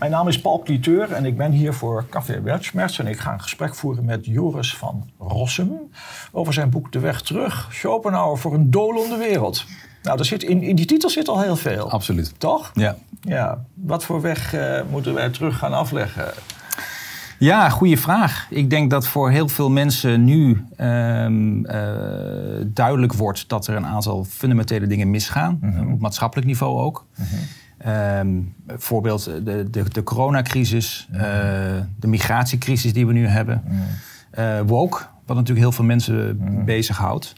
Mijn naam is Paul Cliteur en ik ben hier voor Café Wertschmerz. En ik ga een gesprek voeren met Joris van Rossum over zijn boek De Weg Terug. Schopenhauer voor een dolende wereld. Nou, er zit in, in die titel zit al heel veel. Absoluut. Toch? Ja. Ja. Wat voor weg eh, moeten wij terug gaan afleggen? Ja, goede vraag. Ik denk dat voor heel veel mensen nu ehm, eh, duidelijk wordt dat er een aantal fundamentele dingen misgaan. Mhm. Op maatschappelijk niveau ook. Ehm, voorbeeld de, de, de coronacrisis, eh, de migratiecrisis die we nu hebben. Eh, woke, wat natuurlijk heel veel mensen bezighoudt.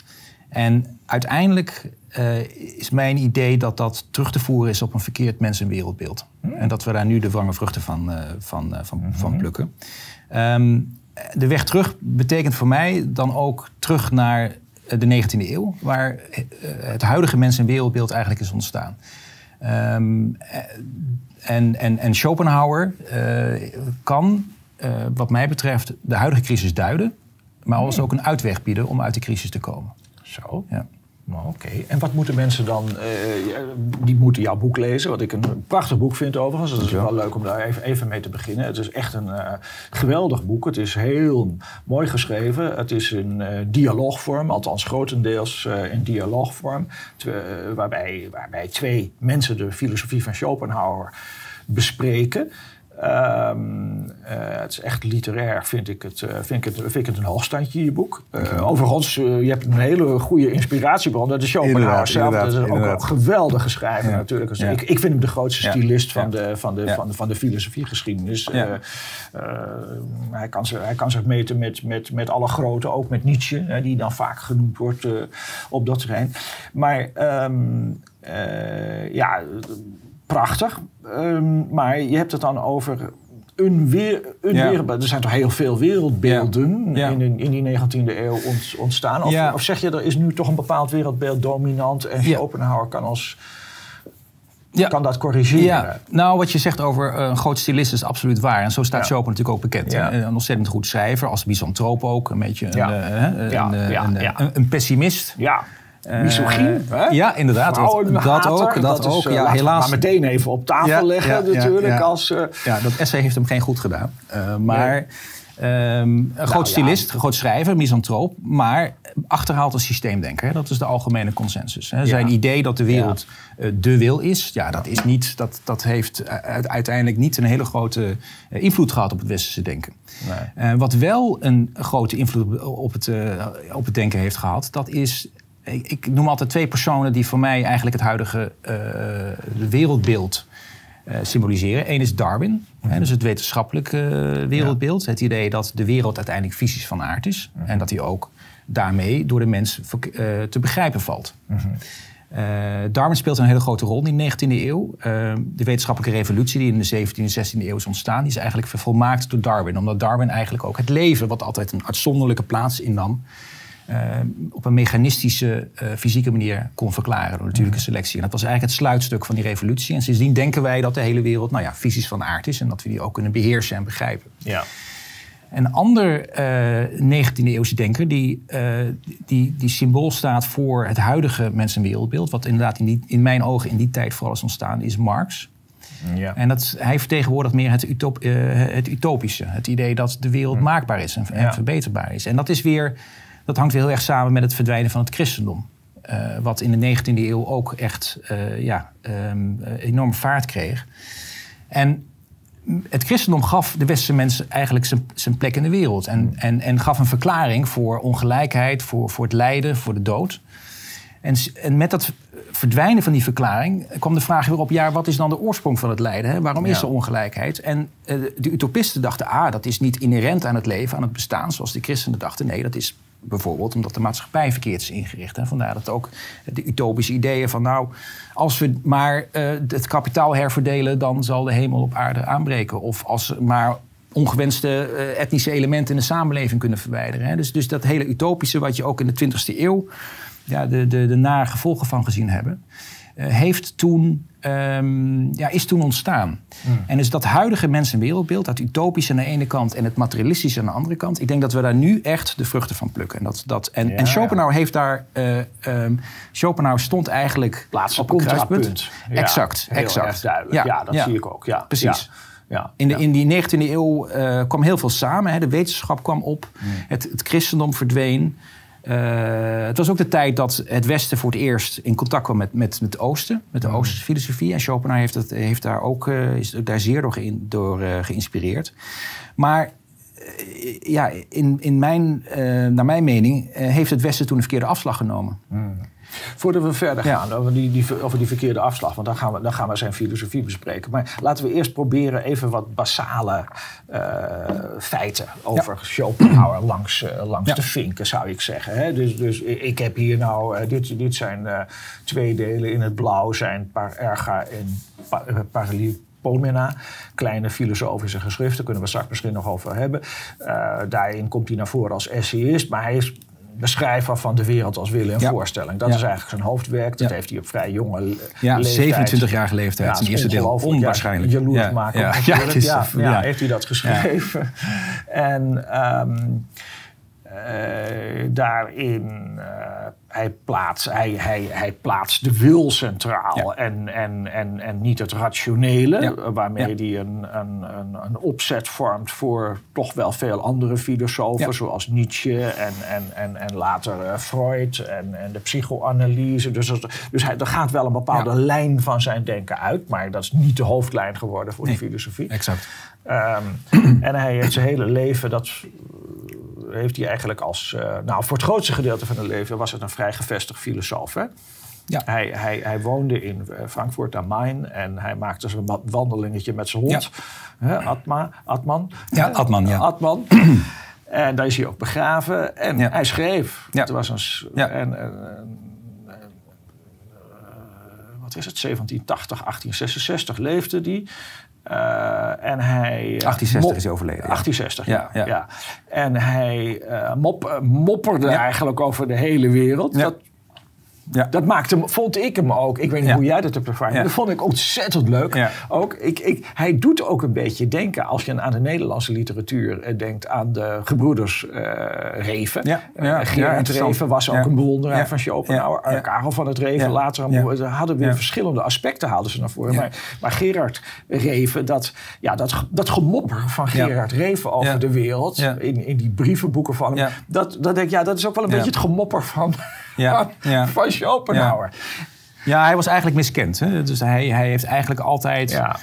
En uiteindelijk eh, is mijn idee dat dat terug te voeren is op een verkeerd mens- en wereldbeeld. En dat we daar nu de wrange vruchten van, van, van, van plukken. Ehm, de weg terug betekent voor mij dan ook terug naar de 19e eeuw, waar het huidige mens- en wereldbeeld eigenlijk is ontstaan. Ehm, eh, en, en, en Schopenhauer eh, kan, eh, wat mij betreft, de huidige crisis duiden, maar als ook een uitweg bieden om uit de crisis te komen. Zo. Ja. Oké, en wat moeten mensen dan... eh, die moeten jouw boek lezen, wat ik een prachtig boek vind overigens. Dat is wel leuk om daar even, even mee te beginnen. Het is echt een eh, geweldig boek. Het is heel mooi geschreven. Het is in eh, dialoogvorm, althans grotendeels in dialoogvorm. Waarbij, waarbij twee mensen de filosofie van Schopenhauer bespreken. Ehm, eh, het is echt literair, vind ik het, eh, vind ik het, vind ik het een hoogstandje, je boek. Eh, overigens, je hebt een hele goede inspiratiebron. Dat is Schopenhauer zelf. Dat is inderdaad, ook een geweldige schrijver Ja. natuurlijk. Dus Ja. ik, ik vind hem de grootste stylist van, de, van, de, van, de, van de filosofiegeschiedenis. Hij, kan zich, hij kan zich meten met, met, met alle grote, ook met Nietzsche, die dan vaak genoemd wordt op dat terrein. Maar ehm, eh, ja, prachtig. Ehm, maar je hebt het dan over een, weer, een Ja. wereld. Er zijn toch heel veel wereldbeelden Ja. Ja. In, in die 19e eeuw ont- ontstaan? Of, of zeg je, er is nu toch een bepaald wereldbeeld dominant en. Schopenhauer kan, als, Ja. kan dat corrigeren? Ja, nou wat je zegt over eh, een groot stylist is absoluut waar. En zo staat Ja. Chopin natuurlijk ook bekend. Ja. Een ontzettend goed schrijver, als misantroop ook. Een beetje een, pessimist. Ja, misogyn. hè? Ja, inderdaad. Dat, ook. Dat, is, ook. eh, ja, helaas. Maar meteen even op tafel Ja, leggen ja, natuurlijk. ja. Als, eh, Ja, dat essay heeft hem geen goed gedaan. Eh, maar ehm, een groot Nou ja. stylist, een groot schrijver, misantroop. Maar achterhaalt als systeemdenker. hè. Dat is de algemene consensus. Hè. Zijn idee dat de wereld eh, de wil is, ja, dat, is niet, dat, dat heeft eh, uiteindelijk niet een hele grote eh, invloed gehad op het westerse denken. Eh, wat wel een grote invloed op het, eh, op het denken heeft gehad, dat is. Ik, ik noem altijd twee personen die voor mij eigenlijk het huidige eh, wereldbeeld eh, symboliseren. Eén is Darwin, hè, dus het wetenschappelijk eh, wereldbeeld. Het idee dat de wereld uiteindelijk fysisch van aard is. En dat die ook daarmee door de mens te begrijpen valt. Eh, Darwin speelt een hele grote rol in de 19e eeuw. De wetenschappelijke revolutie die in de 17e en 16e eeuw is ontstaan... die is eigenlijk vervolmaakt door Darwin. Omdat Darwin eigenlijk ook het leven... wat altijd een uitzonderlijke plaats innam... eh, op een mechanistische, eh, fysieke manier kon verklaren... door natuurlijke selectie. En dat was eigenlijk het sluitstuk van die revolutie. En sindsdien denken wij dat de hele wereld nou ja, fysisch van aard is... en dat we die ook kunnen beheersen en begrijpen. ja. Een ander eh 19e-eeuwse denker die, eh, die, die symbool staat voor het huidige mens- en wereldbeeld, wat inderdaad in, die, in mijn ogen in die tijd vooral is ontstaan, is Marx. Ja. En dat, hij vertegenwoordigt meer het, utop, eh, het utopische. Het idee dat de wereld maakbaar is en, en Hm. Ja. verbeterbaar is. En dat, is weer, dat hangt weer heel erg samen met het verdwijnen van het christendom. Eh, wat in de 19e eeuw ook echt eh, ja, eh, enorme vaart kreeg. En het christendom gaf de westerse mensen eigenlijk zijn, zijn plek in de wereld. En, en, en gaf een verklaring voor ongelijkheid, voor, voor het lijden, voor de dood. En, en met dat verdwijnen van die verklaring kwam de vraag weer op: ja, wat is dan de oorsprong van het lijden? Hè? Waarom is Ja. er ongelijkheid? En de utopisten dachten: ah, dat is niet inherent aan het leven, aan het bestaan, zoals de christenen dachten. Nee, dat is bijvoorbeeld omdat de maatschappij verkeerd is ingericht. Hè? Vandaar dat ook de utopische ideeën van: nou, als we maar eh, het kapitaal herverdelen, dan zal de hemel op aarde aanbreken. Of als we maar ongewenste eh, etnische elementen in de samenleving kunnen verwijderen. Hè? Dus, dus dat hele utopische, wat je ook in de 20e eeuw ja, de, de, de nare gevolgen van gezien hebben, heeft toen, ehm, ja, is toen ontstaan. En dus dat huidige mens- en wereldbeeld, dat utopische aan de ene kant en het materialistische aan de andere kant, ik denk dat we daar nu echt de vruchten van plukken. En, dat, dat, en, Ja, en Schopenhauer heeft daar, eh, ehm, Schopenhauer stond eigenlijk Plaats op een kruispunt. Ja, exact, exact. duidelijk. Ja, dat zie ik ook. Ja, Precies. Ja. In, de, in die 19e eeuw uh, kwam heel veel samen. Hè. De wetenschap kwam op, mm. het, het, christendom verdween. Uh, het was ook de tijd dat het Westen voor het eerst in contact kwam met, met, met het Oosten, met de mm. Oosterse filosofie. En Schopenhauer heeft, het, heeft daar ook uh, is daar zeer door, ge, door geïnspireerd. Maar ja, in, in mijn, naar mijn mening heeft het Westen toen een verkeerde afslag genomen. Mm. Voordat we verder gaan over, die, die, over die verkeerde afslag, want dan gaan, we, dan gaan we zijn filosofie bespreken. Maar laten we eerst proberen even wat basale uh, feiten over ja. Schopenhauer langs, uh, langs ja. te vinken, zou ik zeggen. Hè? Dus, dus ik heb hier nou, uh, dit, dit zijn twee delen in het blauw, zijn Par Erga en pa Paralipomena, kleine filosofische geschriften, daar kunnen we straks misschien nog over hebben. daarin komt hij naar voren als essayist, maar hij is beschrijver van de wereld als willen en voorstelling. Dat is eigenlijk zijn hoofdwerk. Dat heeft hij op vrij jonge ja, leeftijd. 27-jarige leeftijd. Ja, eerste deel. Onwaarschijnlijk. Ja, jaloers maken. Ja, ja, ja, heeft hij dat geschreven. En um, uh, daarin... Uh, hij, plaatst, hij, hij, hij plaatst de wil centraal en, en, en, en niet het rationele, waarmee hij een, een, een, een, opzet vormt voor toch wel veel andere filosofen, zoals Nietzsche en, en, en, en later uh, Freud en, en de psychoanalyse. Dus, dus hij, er gaat wel een bepaalde lijn van zijn denken uit, maar dat is niet de hoofdlijn geworden voor de filosofie. Exact. Um, en hij heeft zijn hele leven dat heeft hij eigenlijk als... Uh, nou, voor het grootste gedeelte van het leven was het een vrij gevestigd filosoof. Hè? Ja. Hij, hij, hij woonde in eh, Frankfurt am Main en hij maakte zijn wandelingetje met zijn hond. Ja. Atma, Atman. Ja, Atman, ja. Atman. en daar is hij ook begraven. En hij schreef. Ja. Het was een... Ja. En, en, wat is het? 1780, 1866 leefde hij. Uh, en hij, 1860 is hij overleden. 1860, ja. ja, ja. En hij uh, mop, mopperde eigenlijk over de hele wereld. Dat ja. Dat maakte, vond ik hem ook. Ik weet niet hoe jij dat hebt ervaren. Ja. Dat vond ik ontzettend leuk. Ook, ik, ik, hij doet ook een beetje denken, als je aan de Nederlandse literatuur eh, denkt, aan de gebroeders uh, Reven. Ja. Uh, Gerard Reven was ook een bewonderaar van Schopenhauer. Karel van het Reven later. Ze hadden weer verschillende aspecten haalden ze naar voren. Maar, maar Gerard Reven, dat, ja, dat, dat gemopper van Gerard Reven over de wereld, in, in die brievenboeken van hem, dat, dat denk ik, ja, dat is ook wel een beetje het gemopper van ja. ja. van Schopenhauer. Ja. hij was eigenlijk miskend. Hè? Dus hij, hij heeft eigenlijk altijd... Ja.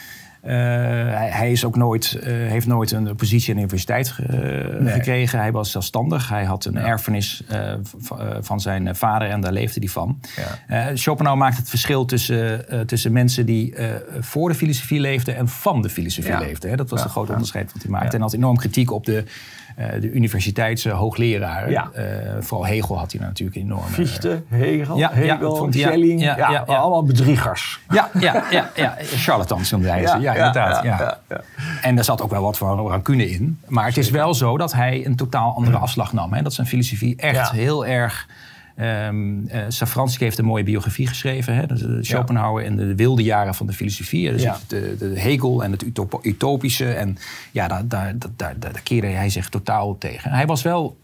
Uh, hij, hij, is ook nooit, uh, heeft nooit een positie aan de universiteit uh, gekregen. Hij was zelfstandig. Hij had een erfenis van zijn vader en daar leefde hij van. Ja. Schopenhauer maakt het verschil tussen, tussen mensen die voor de filosofie leefden en van de filosofie leefden. Hè? Dat was de grote onderscheid wat hij maakte. En had enorm kritiek op de uh, de universiteitshoogleraren. Ja. Uh, vooral Hegel had hij natuurlijk enorm. Fichte, Hegel, ja, Hegel, ja, Schelling. Ja, allemaal bedriegers. Ja, ja, ja, ja. charlatans noemde hij ze. Ja, inderdaad. Ja, En er zat ook wel wat van rancune in. Maar het is wel zo dat hij een totaal andere afslag nam. Hè. Dat zijn filosofie echt heel erg Um, uh, Safransky heeft een mooie biografie geschreven. Hè? De, Schopenhauer en de wilde jaren van de filosofie. Dus de, de, Hegel en het utopische. En ja, daar, daar, daar, daar, keerde hij zich totaal tegen. Hij was wel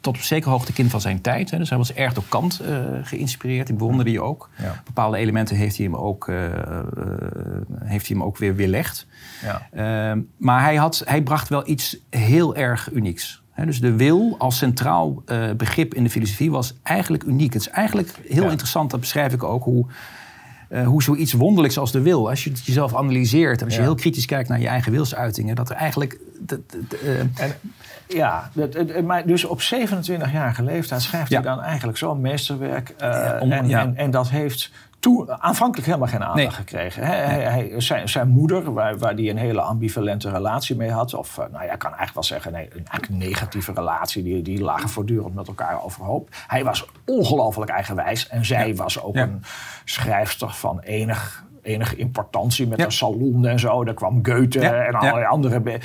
tot op zekere hoogte kind van zijn tijd. Hè? Dus hij was erg door Kant uh, geïnspireerd. Die bewonderde je ook. Bepaalde elementen heeft hij hem ook, uh, heeft hij hem ook weer weerlegd. Ja. Ehm, maar hij, had, hij bracht wel iets heel erg unieks dus de wil als centraal uh, begrip in de filosofie was eigenlijk uniek. Het is eigenlijk heel interessant, dat beschrijf ik ook, hoe, uh, hoe zoiets wonderlijks als de wil, als je het jezelf analyseert en als je heel kritisch kijkt naar je eigen wilsuitingen, dat er eigenlijk. Uh, en, ja, maar dus op 27-jarige leeftijd schrijft hij dan eigenlijk zo'n meesterwerk. Om, en, en, en dat heeft toen aanvankelijk helemaal geen aandacht gekregen. Hij, hij, zijn, zijn, moeder, waar, waar die een hele ambivalente relatie mee had, of eh, nou ja, ik kan eigenlijk wel zeggen, nee, een negatieve relatie, die, die lagen voortdurend met elkaar overhoop. Hij was ongelooflijk eigenwijs en zij was ook een schrijfster van enig enige importantie met een salon en zo. Daar kwam Goethe en allerlei andere.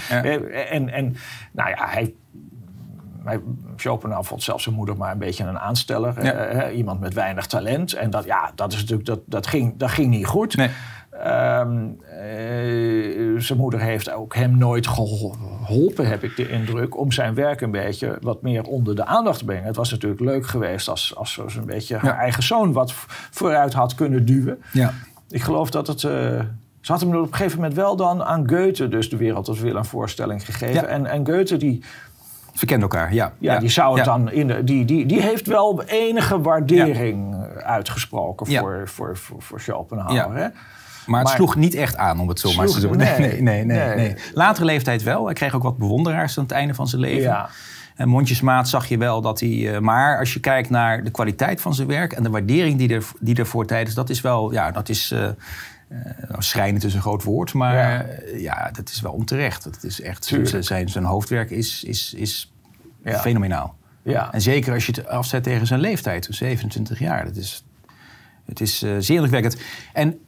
En, en nou ja, hij Schopenhauer vond zelfs zijn moeder maar een beetje een aansteller. Eh, iemand met weinig talent. En dat, ja, dat, is natuurlijk, dat, dat, ging, dat ging niet goed. Nee. Ehm, eh, zijn moeder heeft ook hem nooit geholpen, heb ik de indruk, om zijn werk een beetje wat meer onder de aandacht te brengen. Het was natuurlijk leuk geweest als, als ze een beetje haar eigen zoon wat vooruit had kunnen duwen. Ja. Ik geloof dat het. Uh, ze had hem op een gegeven moment wel dan aan Goethe, dus de wereld als wil, een voorstelling gegeven. En, en Goethe die Verkennen elkaar, ja. Ja, die zou het dan in de, die, die, die heeft wel enige waardering uitgesproken voor, voor, voor, voor Schopenhauer. Hè? Maar het sloeg niet echt aan, om het zo maar te doen. Nee nee, nee, nee, nee, Latere leeftijd wel. Hij kreeg ook wat bewonderaars aan het einde van zijn leven. En mondjesmaat zag je wel dat hij... maar als je kijkt naar de kwaliteit van zijn werk... en de waardering die, er, die ervoor tijdens... dat is wel... Ja, dat is... Uh, uh, schrijnend is een groot woord, maar ja. ja, dat is wel onterecht. Dat is echt, zijn, zijn hoofdwerk is, is, is ja. fenomenaal. Ja. En zeker als je het afzet tegen zijn leeftijd, 27 jaar. Dat is, het is uh, zeer indrukwekkend. En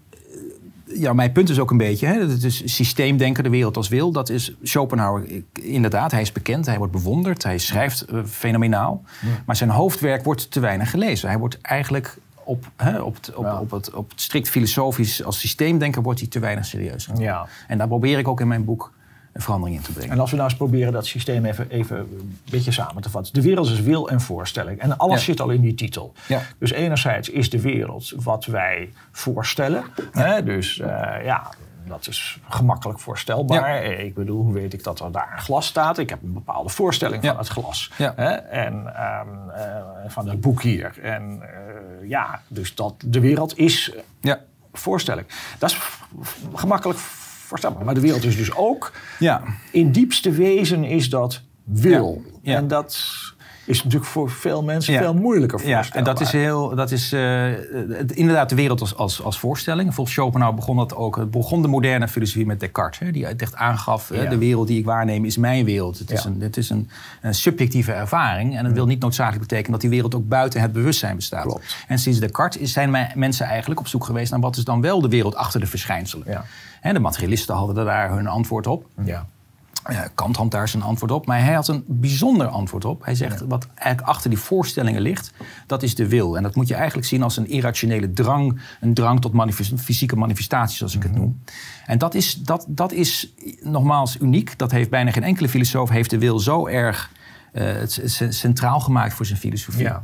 ja, mijn punt is ook een beetje, hè, het is systeemdenken, de wereld als wil. Dat is Schopenhauer, inderdaad, hij is bekend, hij wordt bewonderd, hij schrijft uh, fenomenaal. Maar zijn hoofdwerk wordt te weinig gelezen. Hij wordt eigenlijk op, hè, op, het, op, op, het, op het strikt filosofisch als systeemdenker wordt hij te weinig serieus. Ja. En daar probeer ik ook in mijn boek een verandering in te brengen. En als we nou eens proberen dat systeem even, even een beetje samen te vatten. De wereld is wil en voorstelling. En alles zit al in die titel. Ja. Dus enerzijds is de wereld wat wij voorstellen. Hè? Dus uh, ja, dat is gemakkelijk voorstelbaar. Ik bedoel, hoe weet ik dat er daar een glas staat? Ik heb een bepaalde voorstelling van het glas. Hè? En um, uh, van het boek hier. En uh, ja, dus dat de wereld is voorstelling. Dat is gemakkelijk voorstelbaar. Maar de wereld is dus ook, ja. in diepste wezen is dat wil. En dat is natuurlijk voor veel mensen veel moeilijker. Ja, en dat is, heel, dat is uh, inderdaad de wereld als, als, als voorstelling. Volgens Schopenhauer begon dat ook. Het begon de moderne filosofie met Descartes. Hè, die echt aangaf, ja. de wereld die ik waarneem is mijn wereld. Het is, een, het is een, een subjectieve ervaring. En dat wil niet noodzakelijk betekenen dat die wereld ook buiten het bewustzijn bestaat. Klopt. En sinds Descartes zijn mensen eigenlijk op zoek geweest naar wat is dan wel de wereld achter de verschijnselen. Ja. En de materialisten hadden daar hun antwoord op. Ja. Kant had daar zijn antwoord op, maar hij had een bijzonder antwoord op. Hij zegt, wat eigenlijk achter die voorstellingen ligt, dat is de wil. En dat moet je eigenlijk zien als een irrationele drang, een drang tot fysieke manifestaties, zoals ik het mhm. noem. En dat is, dat, dat is nogmaals uniek. Dat heeft bijna geen enkele filosoof heeft de wil zo erg uh, centraal gemaakt voor zijn filosofie. Ja.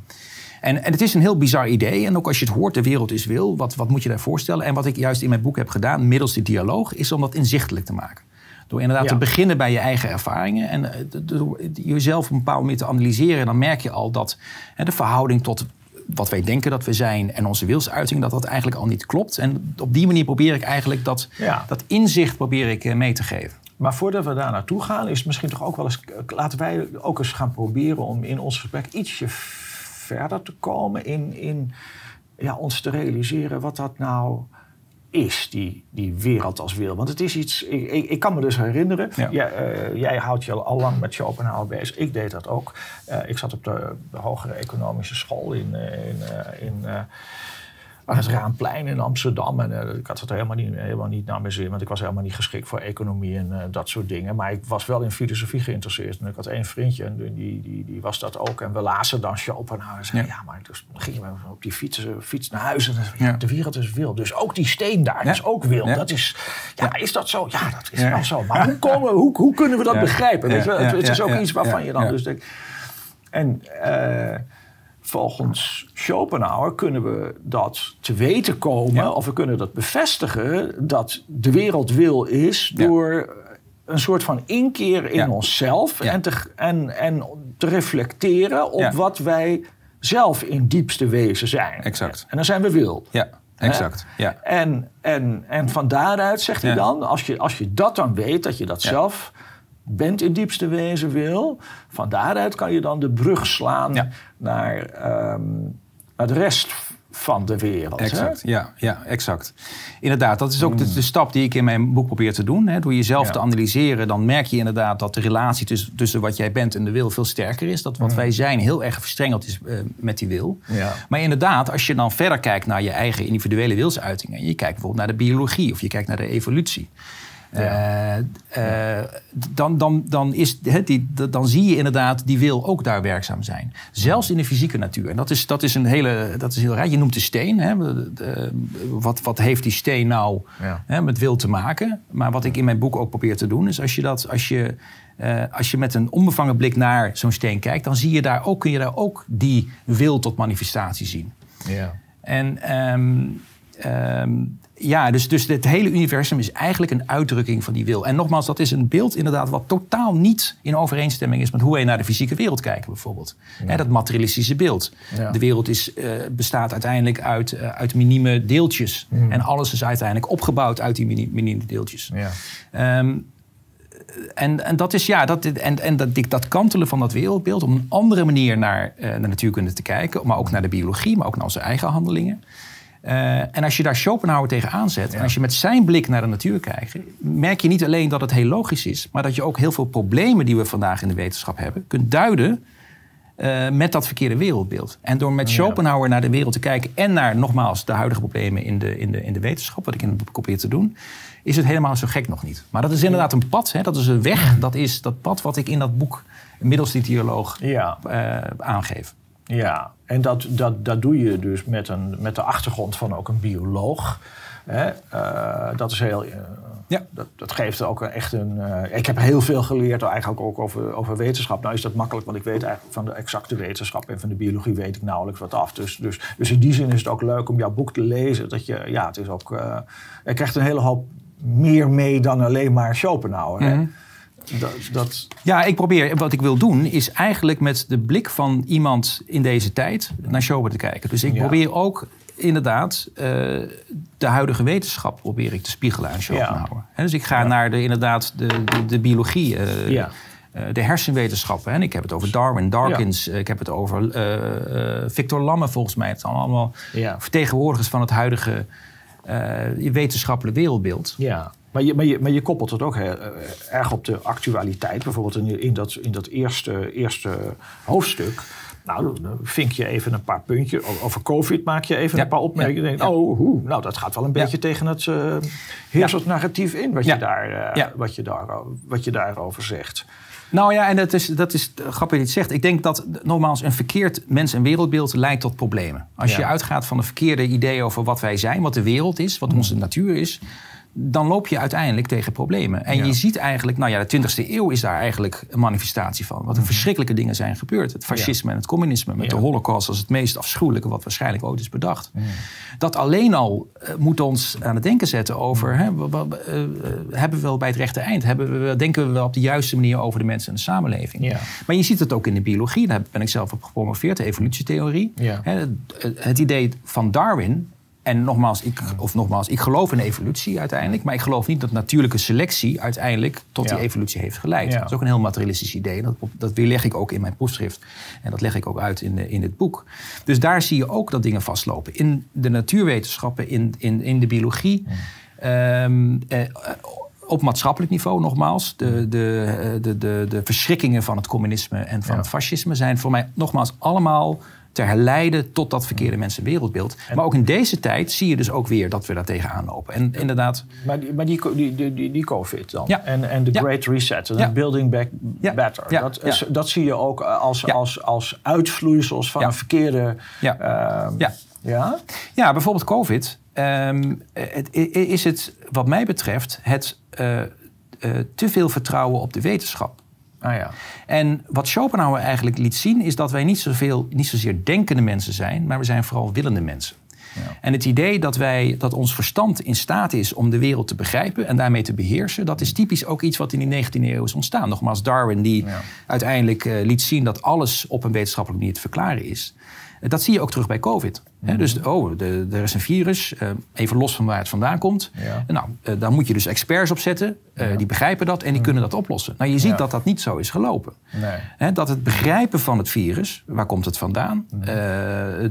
En, en het is een heel bizar idee. En ook als je het hoort, de wereld is wil, wat, wat moet je daar voorstellen? En wat ik juist in mijn boek heb gedaan, middels die dialoog, is om dat inzichtelijk te maken. Door inderdaad te beginnen bij je eigen ervaringen en eh, door jezelf op een bepaalde manier te analyseren, dan merk je al dat hè, de verhouding tot wat wij denken dat we zijn en onze wilsuiting, dat dat eigenlijk al niet klopt. En op die manier probeer ik eigenlijk dat, dat inzicht probeer ik eh, mee te geven. Maar voordat we daar naartoe gaan, is het misschien toch ook wel eens. Laten wij ook eens gaan proberen om in ons gesprek ietsje verder te komen in, in ja, ons te realiseren wat dat nou is, die, die wereld als wil. Want het is iets, ik, ik, kan me dus herinneren, ja. jij, uh, jij houdt je al lang met Schopenhauer bezig, ik deed dat ook. Uh, ik zat op de, de, hogere economische school in, uh, in, in aan het Raanplein in Amsterdam. En uh, ik had het helemaal niet, helemaal niet naar mijn zin, want ik was helemaal niet geschikt voor economie en uh, dat soort dingen. Maar ik was wel in filosofie geïnteresseerd. En ik had één vriendje en die, die, die was dat ook. En we lazen dan Schopenhauer. En zei, ja. ja, maar dus gingen we op die fiets, fiets naar huis. En ja. de wereld is wil. Dus ook die steen daar is ook wil. Dat is, ja, is dat zo? Ja, dat is wel zo. Maar hoe, komen, hoe, hoe kunnen we dat begrijpen? Weet je, het, het is ook iets waarvan je dan dus denkt... En... Uh, volgens Schopenhauer kunnen we dat te weten komen, of we kunnen dat bevestigen, dat de wereld wil is door een soort van inkeer in onszelf en, te, en, en te reflecteren op wat wij zelf in diepste wezen zijn. Exact. En dan zijn we wil. Ja. Exact. Ja. En, en, en van daaruit zegt hij dan, als je, als je dat dan weet, dat je dat zelf bent in diepste wezen wil. Van daaruit kan je dan de brug slaan naar, um, naar de rest van de wereld. Exact, ja, ja, exact. Inderdaad, dat is ook de, de, stap die ik in mijn boek probeer te doen. Hè. Door jezelf te analyseren, dan merk je inderdaad dat de relatie tussen, tussen wat jij bent en de wil veel sterker is. Dat wat wij zijn heel erg verstrengeld is uh, met die wil. Ja. Maar inderdaad, als je dan verder kijkt naar je eigen individuele wilsuitingen. En je kijkt bijvoorbeeld naar de biologie of je kijkt naar de evolutie. Ja. Uh, dan, dan, dan, is, die, dan zie je inderdaad die wil ook daar werkzaam zijn. Zelfs in de fysieke natuur. En dat is, dat is een hele dat is heel raar. Je noemt de steen. Hè? wat, wat heeft die steen nou hè, met wil te maken? Maar wat ik in mijn boek ook probeer te doen, is als je, dat, als je, uh, als je met een onbevangen blik naar zo'n steen kijkt, dan zie je daar ook, kun je daar ook die wil tot manifestatie zien. Ja. En um, Ehm, ja, dus, dus het hele universum is eigenlijk een uitdrukking van die wil. En nogmaals, dat is een beeld inderdaad wat totaal niet in overeenstemming is met hoe wij naar de fysieke wereld kijken, bijvoorbeeld. dat materialistische beeld. De wereld is, uh, bestaat uiteindelijk uit, uh, uit minieme deeltjes. Hmm. En alles is uiteindelijk opgebouwd uit die minieme deeltjes. Ja. Um, en, en dat is ja, dat, en, en dat, dat kantelen van dat wereldbeeld, om een andere manier naar, uh, naar natuurkunde te kijken, maar ook naar de biologie, maar ook naar onze eigen handelingen. Uh, en als je daar Schopenhauer tegen aanzet, en als je met zijn blik naar de natuur kijkt, merk je niet alleen dat het heel logisch is, maar dat je ook heel veel problemen die we vandaag in de wetenschap hebben, kunt duiden uh, met dat verkeerde wereldbeeld. En door met Schopenhauer naar de wereld te kijken en naar nogmaals de huidige problemen in de, in de, in de wetenschap, wat ik in het boek probeer te doen, is het helemaal zo gek nog niet. Maar dat is inderdaad een pad, hè? dat is een weg, dat is dat pad wat ik in dat boek middels die dialoog ja. Uh, aangeef. Ja, en dat, dat, dat doe je dus met, een, met de achtergrond van ook een bioloog. Hè? Uh, dat is heel. Uh, ja. dat, dat geeft ook echt een. Uh, ik heb heel veel geleerd, eigenlijk ook over, over wetenschap. Nou is dat makkelijk, want ik weet eigenlijk van de exacte wetenschap en van de biologie weet ik nauwelijks wat af. Dus, dus, dus in die zin is het ook leuk om jouw boek te lezen. Dat je, ja, het is ook. je krijgt een hele hoop meer mee dan alleen maar Schopenhauer. Hè? Mhm. Dat, dat... Ja, ik probeer. Wat ik wil doen is eigenlijk met de blik van iemand in deze tijd naar Schopenhauer te kijken. Dus ik probeer ook inderdaad uh, de huidige wetenschap probeer ik te spiegelen aan Schopenhauer. Ja. dus ik ga naar de, inderdaad de, de, de biologie. Uh, ja. Uh, de hersenwetenschappen. En ik heb het over Darwin, Dawkins. Ik heb het over Victor Lamme volgens mij. Het zijn allemaal vertegenwoordigers van het huidige wetenschappelijke wereldbeeld. Ja. Maar je, maar, je, maar je koppelt het ook heel, erg op de actualiteit. Bijvoorbeeld in, in, dat, in dat eerste, eerste hoofdstuk. Nou, dan vink je even een paar puntjes. Over COVID maak je even een paar opmerkingen. Ja. Denk, oh, hoe, nou, dat gaat wel een beetje tegen het uh, heersend narratief in... Wat, je daar, uh, wat, je daar, wat je daarover zegt. Nou ja, en dat is, dat is grappig dat je het zegt. Ik denk dat nogmaals een verkeerd mens- en wereldbeeld leidt tot problemen. Als je uitgaat van een verkeerde idee over wat wij zijn, wat de wereld is, wat mm. onze natuur is dan loop je uiteindelijk tegen problemen. En je ziet eigenlijk, nou ja, de 20e eeuw is daar eigenlijk een manifestatie van. Wat een mhm. verschrikkelijke dingen zijn gebeurd. Het fascisme en het communisme, met de holocaust als het meest afschuwelijke wat waarschijnlijk ooit is bedacht. Mhm. Dat alleen al uh, moet ons aan het denken zetten over, hè, uh, hebben we wel bij het rechte eind? Hebben we, denken we wel op de juiste manier over de mensen en de samenleving? Maar je ziet het ook in de biologie, daar ben ik zelf op gepromoveerd, de evolutietheorie. Hè, het idee van Darwin en nogmaals ik, of nogmaals, ik geloof in evolutie uiteindelijk. Maar ik geloof niet dat natuurlijke selectie uiteindelijk tot die evolutie heeft geleid. Dat is ook een heel materialistisch idee. Dat, dat weerleg ik ook in mijn proefschrift. En dat leg ik ook uit in, in het boek. Dus daar zie je ook dat dingen vastlopen. In de natuurwetenschappen, in, in, in de biologie. Ehm, eh, op maatschappelijk niveau, nogmaals, de, de, de, de, de verschrikkingen van het communisme en van het fascisme zijn voor mij nogmaals allemaal te herleiden tot dat verkeerde mensenwereldbeeld. Maar ook in deze tijd zie je dus ook weer dat we daar tegenaan lopen. En inderdaad... Maar die, maar die, die, die, die COVID dan? Ja. En, en de Great Reset, de Building Back Better. Dat, is, dat zie je ook als, als, als uitvloeisels van een verkeerde... Ja. Uh, ja. Ja? ja, bijvoorbeeld COVID. Um, het, is het, wat mij betreft, het uh, uh, te veel vertrouwen op de wetenschap. Ah, ja. En wat Schopenhauer eigenlijk liet zien, is dat wij niet, zoveel, niet zozeer denkende mensen zijn, maar we zijn vooral willende mensen. Ja. En het idee dat, wij, dat ons verstand in staat is om de wereld te begrijpen en daarmee te beheersen, dat is typisch ook iets wat in die 19e eeuw is ontstaan. Nogmaals, Darwin die uiteindelijk uh, liet zien dat alles op een wetenschappelijke manier te verklaren is. Dat zie je ook terug bij COVID. Dus oh, de, er is een virus, uh, even los van waar het vandaan komt. Nou, uh, daar moet je dus experts op zetten. Uh, Die begrijpen dat en die mhm. kunnen dat oplossen. Nou, je ziet dat dat niet zo is gelopen. Nee. dat het begrijpen van het virus, waar komt het vandaan? Mhm.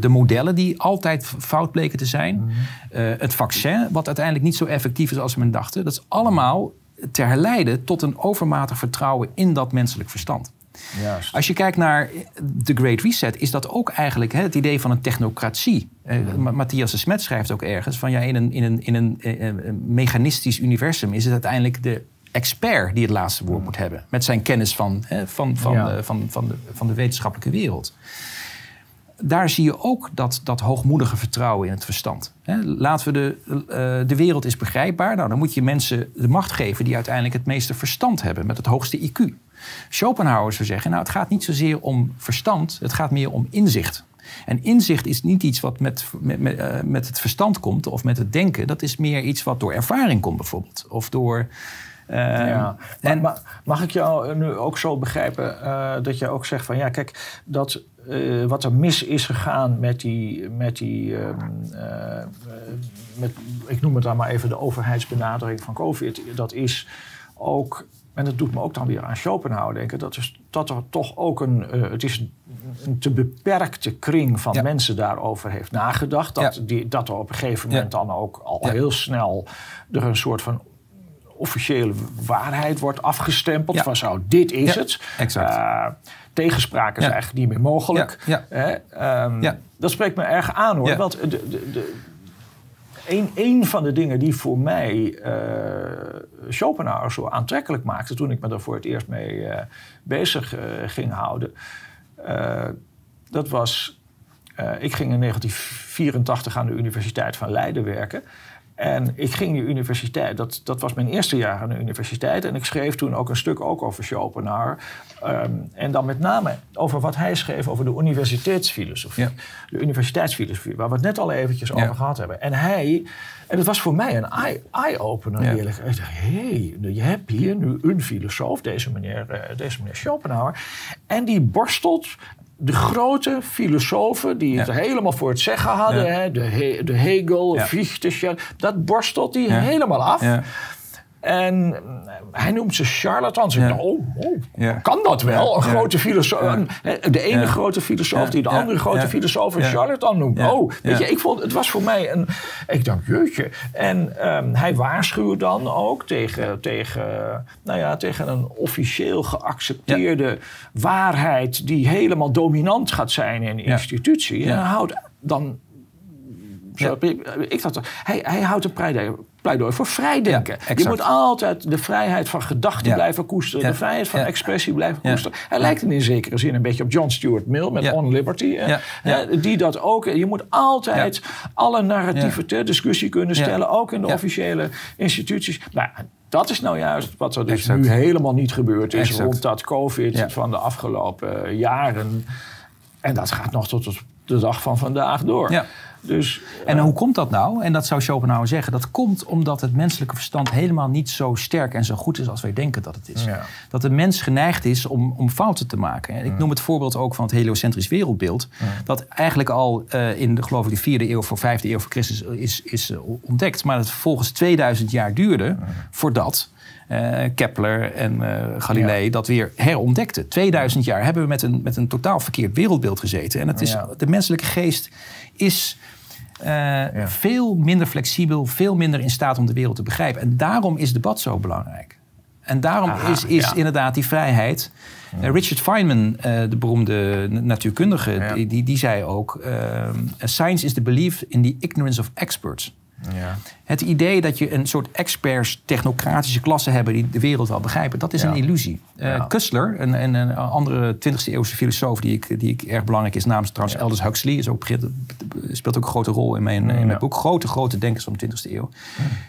de modellen die altijd fout bleken te zijn. het vaccin, wat uiteindelijk niet zo effectief is als men dachten. Dat is allemaal te herleiden tot een overmatig vertrouwen in dat menselijk verstand. Juist. Als je kijkt naar de Great Reset, is dat ook eigenlijk hè, het idee van een technocratie. Eh, Matthias de Smet schrijft ook ergens van ja, in een, in een, in een, eh, eh, mechanistisch universum is het uiteindelijk de expert die het laatste woord moet hebben. Met zijn kennis van, hè, van, van, van, van, de, van de wetenschappelijke wereld daar zie je ook dat, dat hoogmoedige vertrouwen in het verstand. laten we de, de wereld is begrijpbaar. Nou, dan moet je mensen de macht geven die uiteindelijk het meeste verstand hebben, met het hoogste IQ. Schopenhauer zou zeggen, nou het gaat niet zozeer om verstand, het gaat meer om inzicht. En inzicht is niet iets wat met, met, met, uh, met het verstand komt of met het denken. Dat is meer iets wat door ervaring komt bijvoorbeeld. Of door... Uh, ja. en, maar, mag ik jou nu ook zo begrijpen uh, dat je ook zegt van ja, kijk, dat uh, wat er mis is gegaan met die, met die uh, uh, met, ik noem het dan maar even de overheidsbenadering van COVID, dat is ook, en dat doet me ook dan weer aan Schopenhauer denken, dat, is, dat er toch ook een, het is een te beperkte kring van ja. mensen daarover heeft nagedacht. Dat, ja. die, dat er op een gegeven moment ja. dan ook al heel snel er een soort van officiële waarheid wordt afgestempeld. Van zo, dit is het. Exact. Uh, tegenspraak is eigenlijk niet meer mogelijk. Um, dat spreekt me erg aan hoor. Want de, de, de, een, een van de dingen die voor mij uh, Schopenhauer zo aantrekkelijk maakte... toen ik me daar voor het eerst mee uh, bezig ging houden... dat was... ik ging in 1984 aan de Universiteit van Leiden werken... En ik ging de universiteit, dat, dat was mijn eerste jaar aan de universiteit. En ik schreef toen ook een stuk ook over Schopenhauer. Um, en dan met name over wat hij schreef over de universiteitsfilosofie. Ja. De universiteitsfilosofie, waar we het net al eventjes ja. over gehad hebben. En hij, en het was voor mij een eye-opener ja. eerlijk. Ik dacht, hé, hey, je hebt hier nu een filosoof, deze meneer, uh, deze meneer Schopenhauer. En die borstelt de grote filosofen die het ja. helemaal voor het zeggen hadden, ja. hè, de, He de, Hegel, ja. Fichte, dat borstelt hij helemaal af. En hij noemt ze charlatans. Ja. oh, oh kan dat wel? Een grote filosoof. De ene grote filosoof die de andere grote filosoof een charlatan noemt. Oh, weet je, ik vond, het was voor mij een... Ik dacht, jeetje. En um, hij waarschuwt dan ook tegen, tegen, nou ja, tegen een officieel geaccepteerde waarheid... die helemaal dominant gaat zijn in de institutie. En hij houdt dan ik dacht, hij, hij houdt een pleidooi, voor vrijdenken. Ja, je moet altijd de vrijheid van gedachten ja. blijven koesteren. De vrijheid van expressie blijven koesteren. Hij lijkt in zekere zin een beetje op John Stuart Mill met On Liberty. die dat ook... Je moet altijd alle narratieven ter discussie kunnen stellen. Ook in de officiële instituties. Nou, dat is nou juist wat er dus exact. nu helemaal niet gebeurd is... Exact. rond dat COVID van de afgelopen jaren. En dat gaat nog tot de dag van vandaag door. Ja. Dus, en uh, hoe komt dat nou? En dat zou Schopenhauer zeggen. Dat komt omdat het menselijke verstand helemaal niet zo sterk en zo goed is als wij denken dat het is. Ja. Dat de mens geneigd is om, om fouten te maken. En ik noem het voorbeeld ook van het heliocentrisch wereldbeeld. Ja. Dat eigenlijk al uh, in de, geloof ik, de vierde eeuw voor vijfde eeuw voor Christus is, is uh, ontdekt. Maar het vervolgens 2000 jaar duurde voordat Kepler en uh, Galilei ja. dat weer herontdekten. 2000 jaar hebben we met een, met een totaal verkeerd wereldbeeld gezeten. En het is, ja. de menselijke geest is uh, ja. veel minder flexibel, veel minder in staat om de wereld te begrijpen. En daarom is debat zo belangrijk. En daarom Aha, is, is inderdaad die vrijheid. Richard Feynman, de beroemde natuurkundige, die, die, die, zei ook: Science is the belief in the ignorance of experts. Ja. Het idee dat je een soort experts, technocratische klasse hebben die de wereld wel begrijpen, dat is ja. een illusie. Uh, ja. Kussler, een, een, een, andere 20e eeuwse filosoof die ik, die ik erg belangrijk is, namens trouwens Aldous Huxley, is ook, speelt ook een grote rol in mijn, in mijn boek. Grote, grote denkers van de 20e eeuw.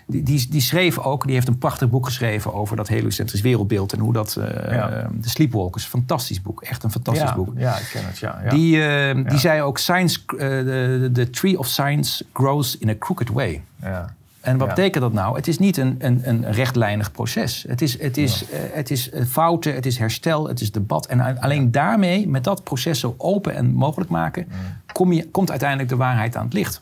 Die, die, die, schreef ook, die heeft een prachtig boek geschreven over dat heliocentrisch wereldbeeld en hoe dat, uh, de Sleepwalkers, fantastisch boek, echt een fantastisch boek. Ja, ik ken het, ja. Die, uh, die zei ook, science, the tree of science grows in a crooked way. Ja. En wat ja. betekent dat nou? Het is niet een, een, een rechtlijnig proces. Het is, het, is, ja. uh, het is fouten, het is herstel, het is debat. En alleen daarmee, met dat proces zo open en mogelijk maken, kom je, komt uiteindelijk de waarheid aan het licht.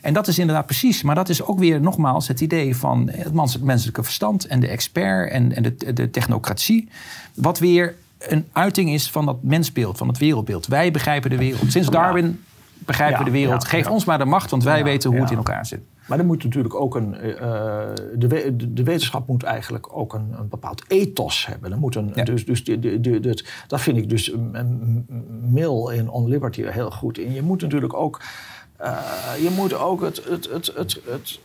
En dat is inderdaad precies. Maar dat is ook weer nogmaals het idee van het menselijke verstand en de expert en, en de, de technocratie. Wat weer een uiting is van dat mensbeeld, van het wereldbeeld. Wij begrijpen de wereld. Sinds Darwin begrijpen we de wereld. Geef ons maar de macht, want wij weten hoe het in elkaar zit. Maar er moet natuurlijk ook een. Uh, de, de, wetenschap moet eigenlijk ook een, een bepaald ethos hebben. Er moet een, ja. Dus, dus de, de, de, de, dat vind ik dus Mill in On Liberty heel goed in. Je moet natuurlijk ook. Uh, je moet ook het, het, het, het, het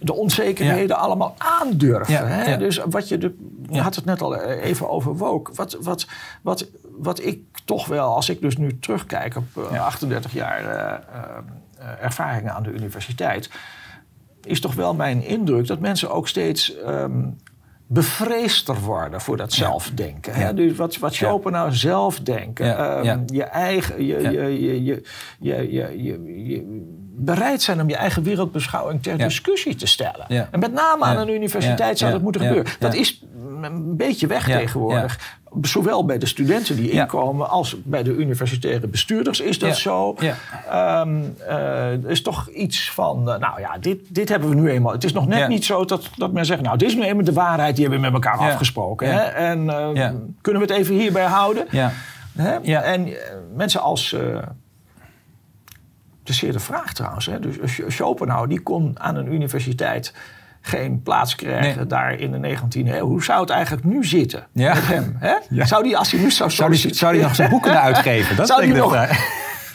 de onzekerheden ja. allemaal aandurven. Ja, hè? Dus wat je, de, je had het net al even over woke. Wat, wat, wat, wat ik toch wel, als ik dus nu terugkijk op uh, 38 jaar ervaringen aan de universiteit is toch wel mijn indruk dat mensen ook steeds um, bevreesder worden voor dat zelfdenken. Hè? Dus wat, wat Schopenhauer zelfdenken, um, je eigen, je, je, je, je, je, je, je, bereid zijn om je eigen wereldbeschouwing ter discussie te stellen. En met name aan een universiteit zou dat moeten gebeuren. Dat is een beetje weg tegenwoordig. Zowel bij de studenten die inkomen als bij de universitaire bestuurders is dat zo. Ja. Um, uh, is toch iets van, uh, nou ja, dit, dit hebben we nu eenmaal. Het is nog net niet zo dat, dat men zegt, nou, dit is nu eenmaal de waarheid, die hebben we met elkaar afgesproken. Hè? En uh, kunnen we het even hierbij houden? Hè? En mensen als de vraag trouwens. Hè? Dus Schopenhauer die kon aan een universiteit geen plaats krijgen daar in de 19e eeuw. Hoe zou het eigenlijk nu zitten met hem? Hè? Zou die, als hij nu zou Zou hij, nog zijn boeken uitgeven? Dat zou hij nog...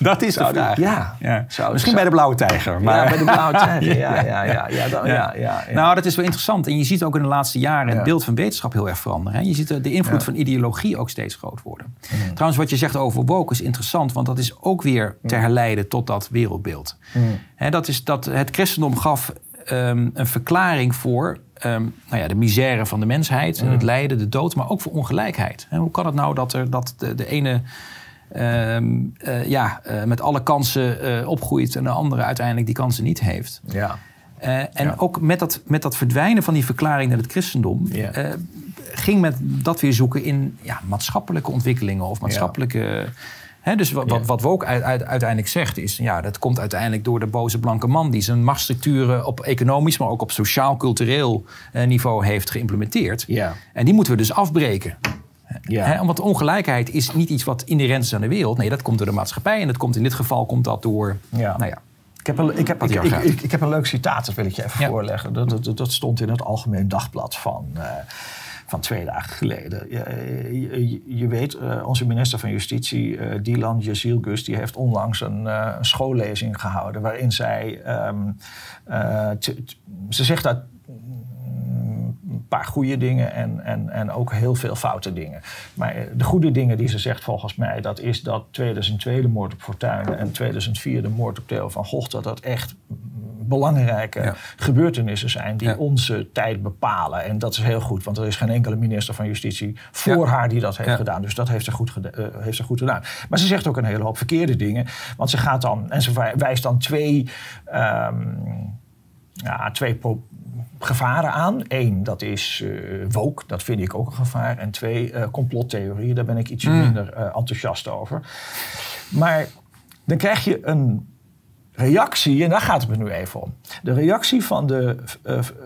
Dat is de vraag. Ja. ja. Misschien bij de Blauwe Tijger. Maar... Ja, bij de Blauwe Tijger. Ja, ja, ja, ja, ja, ja, Nou, dat is wel interessant. En je ziet ook in de laatste jaren het beeld van wetenschap heel erg veranderen. Je ziet de invloed van ideologie ook steeds groot worden. Mm. Trouwens, wat je zegt over woke is interessant. Want dat is ook weer te mm. herleiden tot dat wereldbeeld. Mm. dat is dat het christendom gaf um, een verklaring voor um, nou ja, de misère van de mensheid, het lijden, de dood, maar ook voor ongelijkheid. En hoe kan het nou dat, er, dat de, de ene um, uh, ja, uh, met alle kansen uh, opgroeit en de andere uiteindelijk die kansen niet heeft? Ja. en ja. ook met dat, met dat verdwijnen van die verklaring naar het christendom. Ja. ging men dat weer zoeken in ja, maatschappelijke ontwikkelingen of maatschappelijke dus wat, wat, wat Woke uiteindelijk zegt is... ja, dat komt uiteindelijk door de boze blanke man... die zijn machtsstructuren op economisch... maar ook op sociaal-cultureel eh, niveau heeft geïmplementeerd. Ja. En die moeten we dus afbreken. Ja. omdat ongelijkheid is niet iets wat inherent is aan de wereld. Nee, dat komt door de maatschappij. En dat komt in dit geval komt dat door... Ja. Nou ja, ik heb, een, ik, heb, ik, ik, ik, heb een leuk citaat, dat wil ik je even voorleggen. Dat, dat, dat, stond in het Algemeen Dagblad van... Uh, van twee dagen geleden. Je, je, weet, uh, onze minister van Justitie, uh, Dylan Jezilgus, die heeft onlangs een, schoollezing gehouden waarin zij, um, ze zegt dat paar goede dingen en, en, en ook heel veel foute dingen. Maar de goede dingen die ze zegt volgens mij, dat is dat 2002 de moord op Fortuyn en 2004 de moord op Theo van Gogh, dat dat echt belangrijke gebeurtenissen zijn die onze tijd bepalen. En dat is heel goed, want er is geen enkele minister van Justitie voor haar die dat heeft gedaan. Dus dat heeft ze, goed uh, heeft ze goed gedaan. Maar ze zegt ook een hele hoop verkeerde dingen. Want ze gaat dan, en ze wijst dan twee, um, ja, twee gevaren aan. Eén, dat is uh, woke, dat vind ik ook een gevaar. En twee, uh, complottheorieën, daar ben ik ietsje mm. minder uh, enthousiast over. Maar dan krijg je een reactie, en daar gaat het me nu even om. De reactie van de,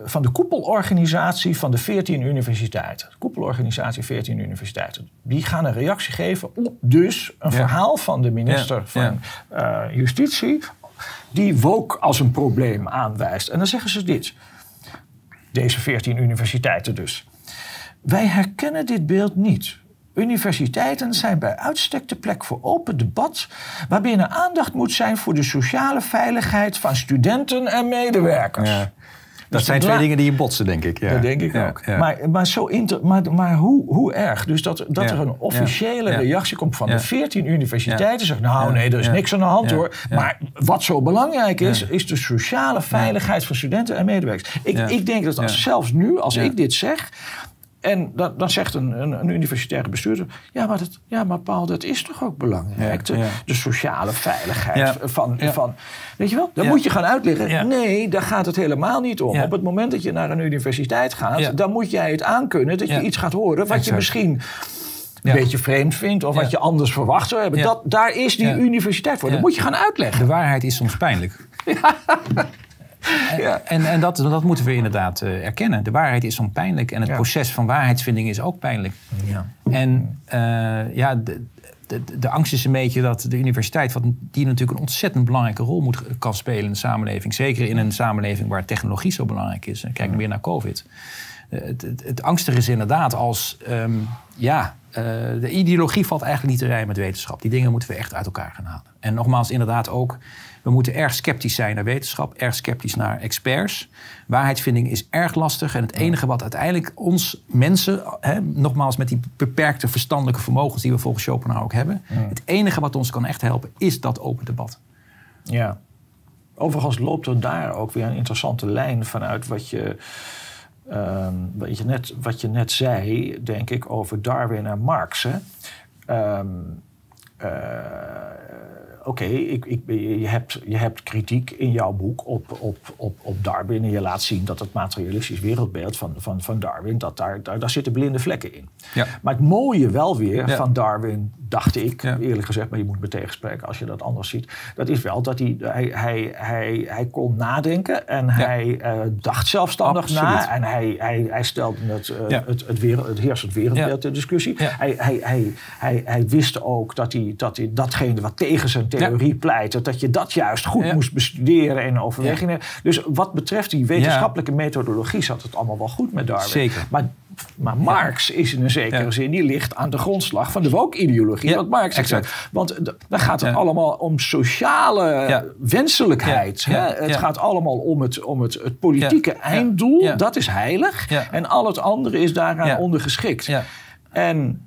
van de koepelorganisatie van de 14 universiteiten. De koepelorganisatie 14 universiteiten. Die gaan een reactie geven op dus een verhaal van de minister van Justitie. Die woke als een probleem aanwijst. En dan zeggen ze dit. Deze 14 universiteiten dus. Wij herkennen dit beeld niet. Universiteiten zijn bij uitstek de plek voor open debat, waarbinnen aandacht moet zijn voor de sociale veiligheid van studenten en medewerkers. Ja. Dat dus zijn twee dingen die je botsen, denk ik. Ja. Dat denk ik ook. Maar, maar, zo inter, maar, maar hoe, hoe erg? Dus dat, dat er een officiële reactie komt van de 14 universiteiten. Zegt, nou nee, er is niks aan de hand hoor. Maar wat zo belangrijk is, is de sociale veiligheid van studenten en medewerkers. Ik, ik denk dat als, zelfs nu, als ik dit zeg, en dan, dan zegt een, een, een, universitaire bestuurder: ja maar, dat, ja, maar Paul, dat is toch ook belangrijk? de, de, sociale veiligheid van, van. Weet je wel? Dan moet je gaan uitleggen: nee, daar gaat het helemaal niet om. Op het moment dat je naar een universiteit gaat, dan moet jij het aankunnen dat je iets gaat horen wat je misschien een beetje vreemd vindt of wat je anders verwacht zou hebben. Dat, daar is die universiteit voor. Dat moet je gaan uitleggen. De waarheid is soms pijnlijk. Ja. En, en dat, dat moeten we inderdaad uh, erkennen. De waarheid is soms pijnlijk en het proces van waarheidsvinding is ook pijnlijk. Ja. En uh, ja, de, de, de, angst is een beetje dat de universiteit, wat, die natuurlijk een ontzettend belangrijke rol moet, kan spelen in de samenleving. Zeker in een samenleving waar technologie zo belangrijk is. Kijk nu weer naar COVID. Uh, het, het, het angstig is inderdaad als, um, ja, de ideologie valt eigenlijk niet te rijmen met wetenschap. Die dingen moeten we echt uit elkaar gaan halen. En nogmaals, inderdaad ook we moeten erg sceptisch zijn naar wetenschap, erg sceptisch naar experts. Waarheidsvinding is erg lastig. En het enige wat uiteindelijk ons mensen, hè, nogmaals met die beperkte verstandelijke vermogens die we volgens Schopenhauer ook hebben, het enige wat ons kan echt helpen is dat open debat. Ja. Overigens loopt er daar ook weer een interessante lijn vanuit wat je ehm, wat, je net, wat je net zei, denk ik, over Darwin en Marx. Hè? Ehm, eh, oké, ik, ik, je, hebt, je hebt kritiek in jouw boek op, op, op, op Darwin. En je laat zien dat het materialistisch wereldbeeld van, van, van Darwin, dat daar, daar, daar zitten blinde vlekken in. Ja. Maar het mooie wel weer van Darwin, dacht ik, eerlijk gezegd, maar je moet me tegenspreken als je dat anders ziet. Dat is wel dat hij, hij, hij, hij, hij kon nadenken en hij uh, dacht zelfstandig na. En hij, hij, hij stelde het, uh, het, het, wereld, het heersend wereldbeeld ter discussie. Hij, hij, hij, hij, hij wist ook dat hij, dat hij datgene wat tegen zijn theorie pleitte, dat je dat juist goed moest bestuderen en overwegingen. Dus wat betreft die wetenschappelijke methodologie zat het allemaal wel goed met Darwin. Zeker. Maar maar Marx is in een zekere zin, die ligt aan de grondslag van de woke-ideologie. wat Marx zegt. Want dan gaat het allemaal om sociale wenselijkheid. Hè? Het gaat allemaal om het, om het, het politieke einddoel. Dat is heilig. En al het andere is daaraan ondergeschikt. En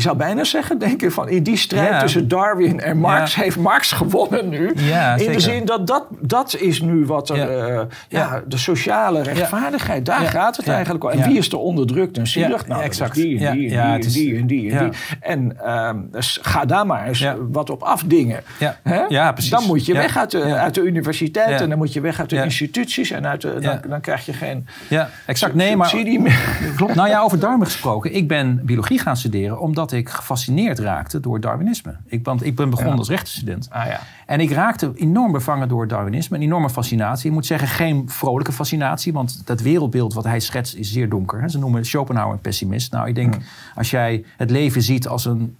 je zou bijna zeggen, denk ik, van in die strijd tussen Darwin en Marx heeft Marx gewonnen nu. Ja, in de zin dat, dat dat is nu wat er, uh, ja. de sociale rechtvaardigheid, daar gaat het eigenlijk om. En wie is er onderdrukt en zielig? nou, exact. die en die en die en die en die. En ehm, dus ga daar maar eens wat op afdingen. Ja. Ja, precies. Dan moet je weg uit de, uit de universiteit en dan moet je weg uit de instituties en uit de, dan, dan krijg je geen ja, exact. Nee, maar, Nou ja, over Darwin gesproken. Ik ben biologie gaan studeren omdat ik gefascineerd raakte door Darwinisme. Ik, want ik ben begonnen als rechtenstudent. Ah, ja. En ik raakte enorm bevangen door Darwinisme. Een enorme fascinatie. Ik moet zeggen, geen vrolijke fascinatie. Want dat wereldbeeld wat hij schetst is zeer donker. Ze noemen Schopenhauer een pessimist. Nou, ik denk, hmm. als jij het leven ziet als een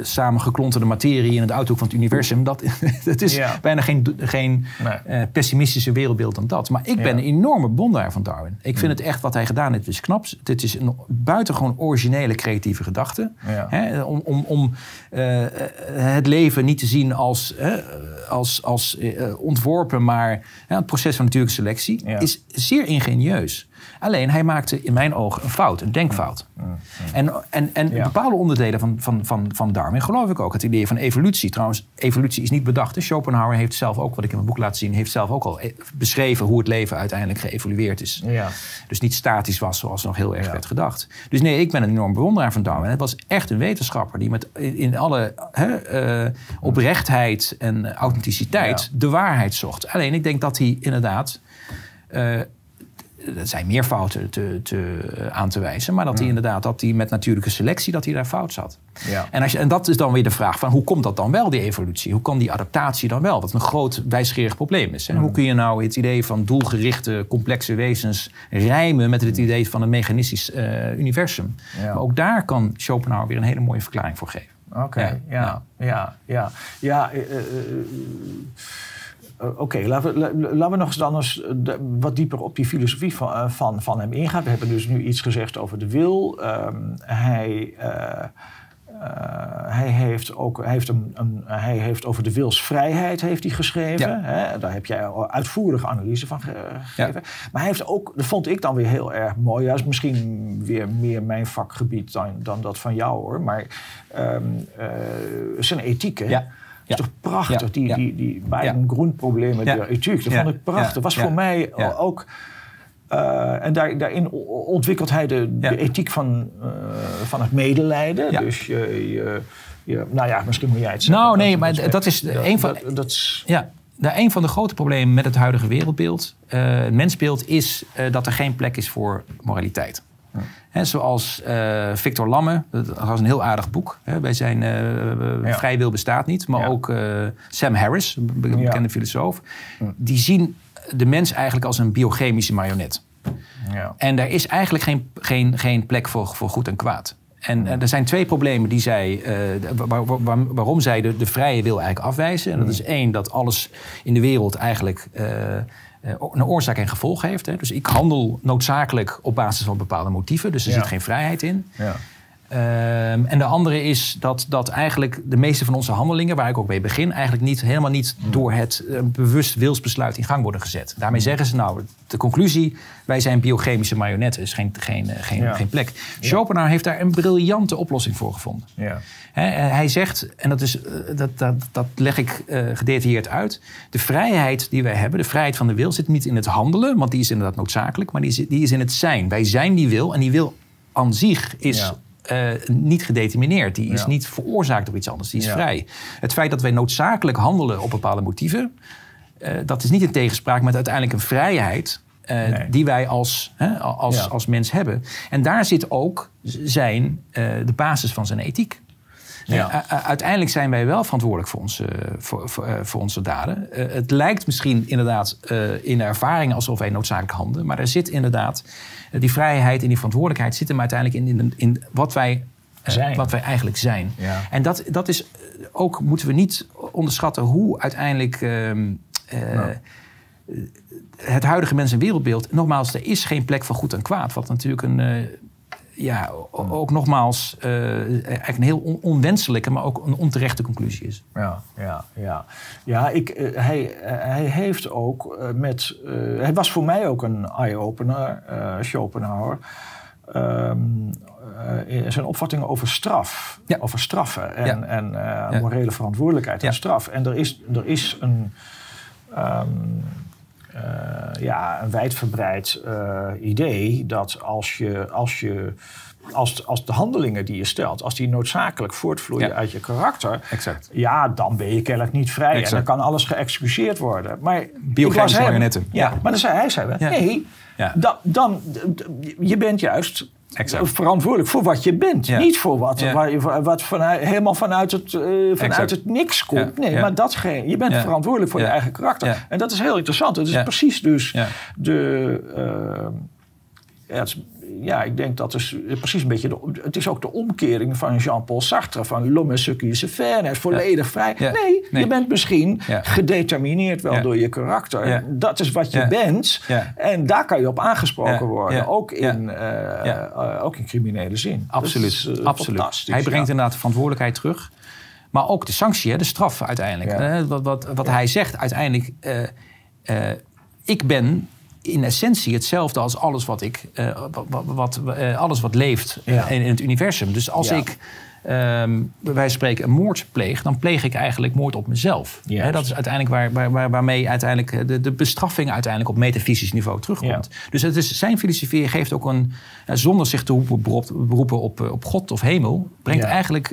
samengeklonterde materie in het uithoek van het universum. Dat, dat is bijna geen, geen eh, pessimistische wereldbeeld dan dat. Maar ik ben een enorme bondaar van Darwin. Ik vind het echt wat hij gedaan heeft, is knap. Het is een buitengewoon originele creatieve gedachte. Hè, om om, om uh, het leven niet te zien als, als, als uh, ontworpen, maar het proces van natuurlijke selectie is zeer ingenieus. Alleen hij maakte in mijn ogen een fout, een denkfout. Mm, mm, mm. En, en, en bepaalde onderdelen van, van, van, van Darwin geloof ik ook. Het idee van evolutie. Trouwens, evolutie is niet bedacht. Schopenhauer heeft zelf ook, wat ik in mijn boek laat zien, heeft zelf ook al e- beschreven hoe het leven uiteindelijk geëvolueerd is. Ja. Dus niet statisch was zoals nog heel erg werd gedacht. Dus nee, ik ben een enorm bewonderaar van Darwin. Het was echt een wetenschapper die met in alle hè, uh, oprechtheid en authenticiteit de waarheid zocht. Alleen ik denk dat hij inderdaad. Uh, er zijn meer fouten te, te, aan te wijzen. Maar dat hij inderdaad dat hij met natuurlijke selectie dat hij daar fout zat. Ja. En, als je, en dat is dan weer de vraag van hoe komt dat dan wel, die evolutie? Hoe kan die adaptatie dan wel? Wat een groot wijsgerig probleem is. Hoe kun je nou het idee van doelgerichte, complexe wezens rijmen met het idee van een mechanistisch uh, universum? Maar ook daar kan Schopenhauer weer een hele mooie verklaring voor geven. Oké, ja, ja, ja, ja. Uh, eh, oké, laten, we, laten we nog eens dan eens wat dieper op die filosofie van, eh, van, van hem ingaan. We hebben dus nu iets gezegd over de wil. Ehm, hij, uh, hij, heeft ook, hij, heeft een, een, hij heeft over de wilsvrijheid heeft hij geschreven. Hè? Daar heb jij uitvoerige analyse van gegeven. Maar hij heeft ook, dat vond ik dan weer heel erg mooi. Dat is misschien weer meer mijn vakgebied dan, dan dat van jou hoor. Maar um, zijn ethiek. Hè? Is toch prachtig, die, die, die beide grondproblemen der ethiek. Dat vond ik prachtig. Dat was voor mij ook... Uh, en daar, daarin ontwikkelt hij de, de ethiek van, uh, van het medelijden. Dus je, je, nou ja, misschien moet jij het zeggen. Nou nee, maar dat is een van... Dat, ja, nou, een van de grote problemen met het huidige wereldbeeld, uh, het mensbeeld, is dat er geen plek is voor moraliteit. He, zoals uh, Victor Lamme, dat was een heel aardig boek. Hè, bij zijn uh, Vrij Wil bestaat niet. Maar ook uh, Sam Harris, een bekende filosoof. Die zien de mens eigenlijk als een biochemische marionet. En daar is eigenlijk geen, geen, geen plek voor, voor goed en kwaad. En er zijn twee problemen die zij, waar, waar, waarom zij de, de, vrije wil eigenlijk afwijzen. En dat is één, dat alles in de wereld eigenlijk een oorzaak en gevolg heeft. Hè. Dus ik handel noodzakelijk op basis van bepaalde motieven. Dus er zit geen vrijheid in. Ja. Ehm, en de andere is dat, dat eigenlijk de meeste van onze handelingen, waar ik ook mee begin, eigenlijk niet, helemaal niet Hmm. door het eh, bewust wilsbesluit in gang worden gezet. Daarmee zeggen ze nou, de conclusie, wij zijn biochemische marionetten, is geen, geen, eh, geen, Ja. geen plek. Schopenhauer heeft daar een briljante oplossing voor gevonden. Ja. En hij zegt, en dat, is, eh, dat, dat, dat leg ik eh, gedetailleerd uit. De vrijheid die wij hebben, de vrijheid van de wil, zit niet in het handelen, want die is inderdaad noodzakelijk, maar die is, die is in het zijn. Wij zijn die wil en die wil aan zich is Ja. Eh, niet gedetermineerd. Die is Ja. niet veroorzaakt door iets anders. Die is Ja. vrij. Het feit dat wij noodzakelijk handelen op bepaalde motieven, eh, dat is niet in tegenspraak met uiteindelijk een vrijheid. eh, Nee. Die wij als, hè, als, Ja. als mens hebben. En daar zit ook zijn, de basis van zijn ethiek. Ja. Eh, eh, uiteindelijk zijn wij wel verantwoordelijk voor onze, voor, voor, eh, voor onze daden. Eh, het lijkt misschien inderdaad eh, in de ervaring alsof wij noodzakelijk handelen. Maar er zit inderdaad eh, die vrijheid en die verantwoordelijkheid zit hem uiteindelijk in, in, in wat, wij, eh, Zijn. wat wij eigenlijk zijn. Ja. En dat, dat is eh, ook, moeten we niet onderschatten hoe uiteindelijk. ehm, eh, Nou. het huidige mens- en wereldbeeld. Nogmaals, er is geen plek voor goed en kwaad. Wat natuurlijk een. Ja, ook nogmaals, eh, eigenlijk een heel on- onwenselijke, maar ook een onterechte conclusie is. Ja, ja, ja. ja ik, eh, hij, eh, hij heeft ook met. hij was voor mij ook een eye-opener, Schopenhauer. Ehm, eh, zijn opvattingen over straf, Ja. over straffen en, Ja. en Ja. morele verantwoordelijkheid en straf. En er is, er is een, ehm, eh, ja, een wijdverbreid eh, idee dat als je, als je als, als de handelingen die je stelt, als die noodzakelijk voortvloeien Ja. uit je karakter, Exact. ja, dan ben je kennelijk niet vrij. Exact. En dan kan alles geëxcuseerd worden. Maar Biochemische marionetten. Ja, Ja. maar dan zei hij, zei, nee, Ja. dan, dan, je bent juist Exact. verantwoordelijk voor wat je bent. Ja. Niet voor wat, Ja. waar je- wat vanuit, helemaal vanuit het, eh, vanuit Exact. het niks komt. Nee, maar datgene, je bent verantwoordelijk voor je eigen karakter. En dat is heel interessant. Het is precies dus de... eh, ja, het is- ja, ik denk dat is precies een beetje. De, het is ook de omkering van Jean-Paul Sartre: van l'homme ce qui se fait. Hij is volledig vrij. Ja. Nee, Nee. je bent misschien gedetermineerd wel door je karakter. Dat is wat je bent. En daar kan je op aangesproken worden. Ook, in, eh, eh, ook in criminele zin. Absoluut. Dat is, eh, Absoluut. Hij brengt inderdaad de verantwoordelijkheid terug. Maar ook de sanctie, hè, de straf uiteindelijk. Eh, wat wat, wat hij zegt uiteindelijk. eh, eh, ik ben in essentie hetzelfde als alles wat ik, eh, wat, wat, eh, alles wat leeft Ja. in, in het universum. Dus als Ja. ik wijze van spreken een moord pleeg, dan pleeg ik eigenlijk moord op mezelf. Dat is uiteindelijk waar, waar, waar- waarmee uiteindelijk eh, de, de bestraffing uiteindelijk op metafysisch niveau terugkomt. Dus het is, zijn filosofie geeft ook een, zonder zich te beroepen, beroep- beroepen op, op God of hemel, brengt eigenlijk,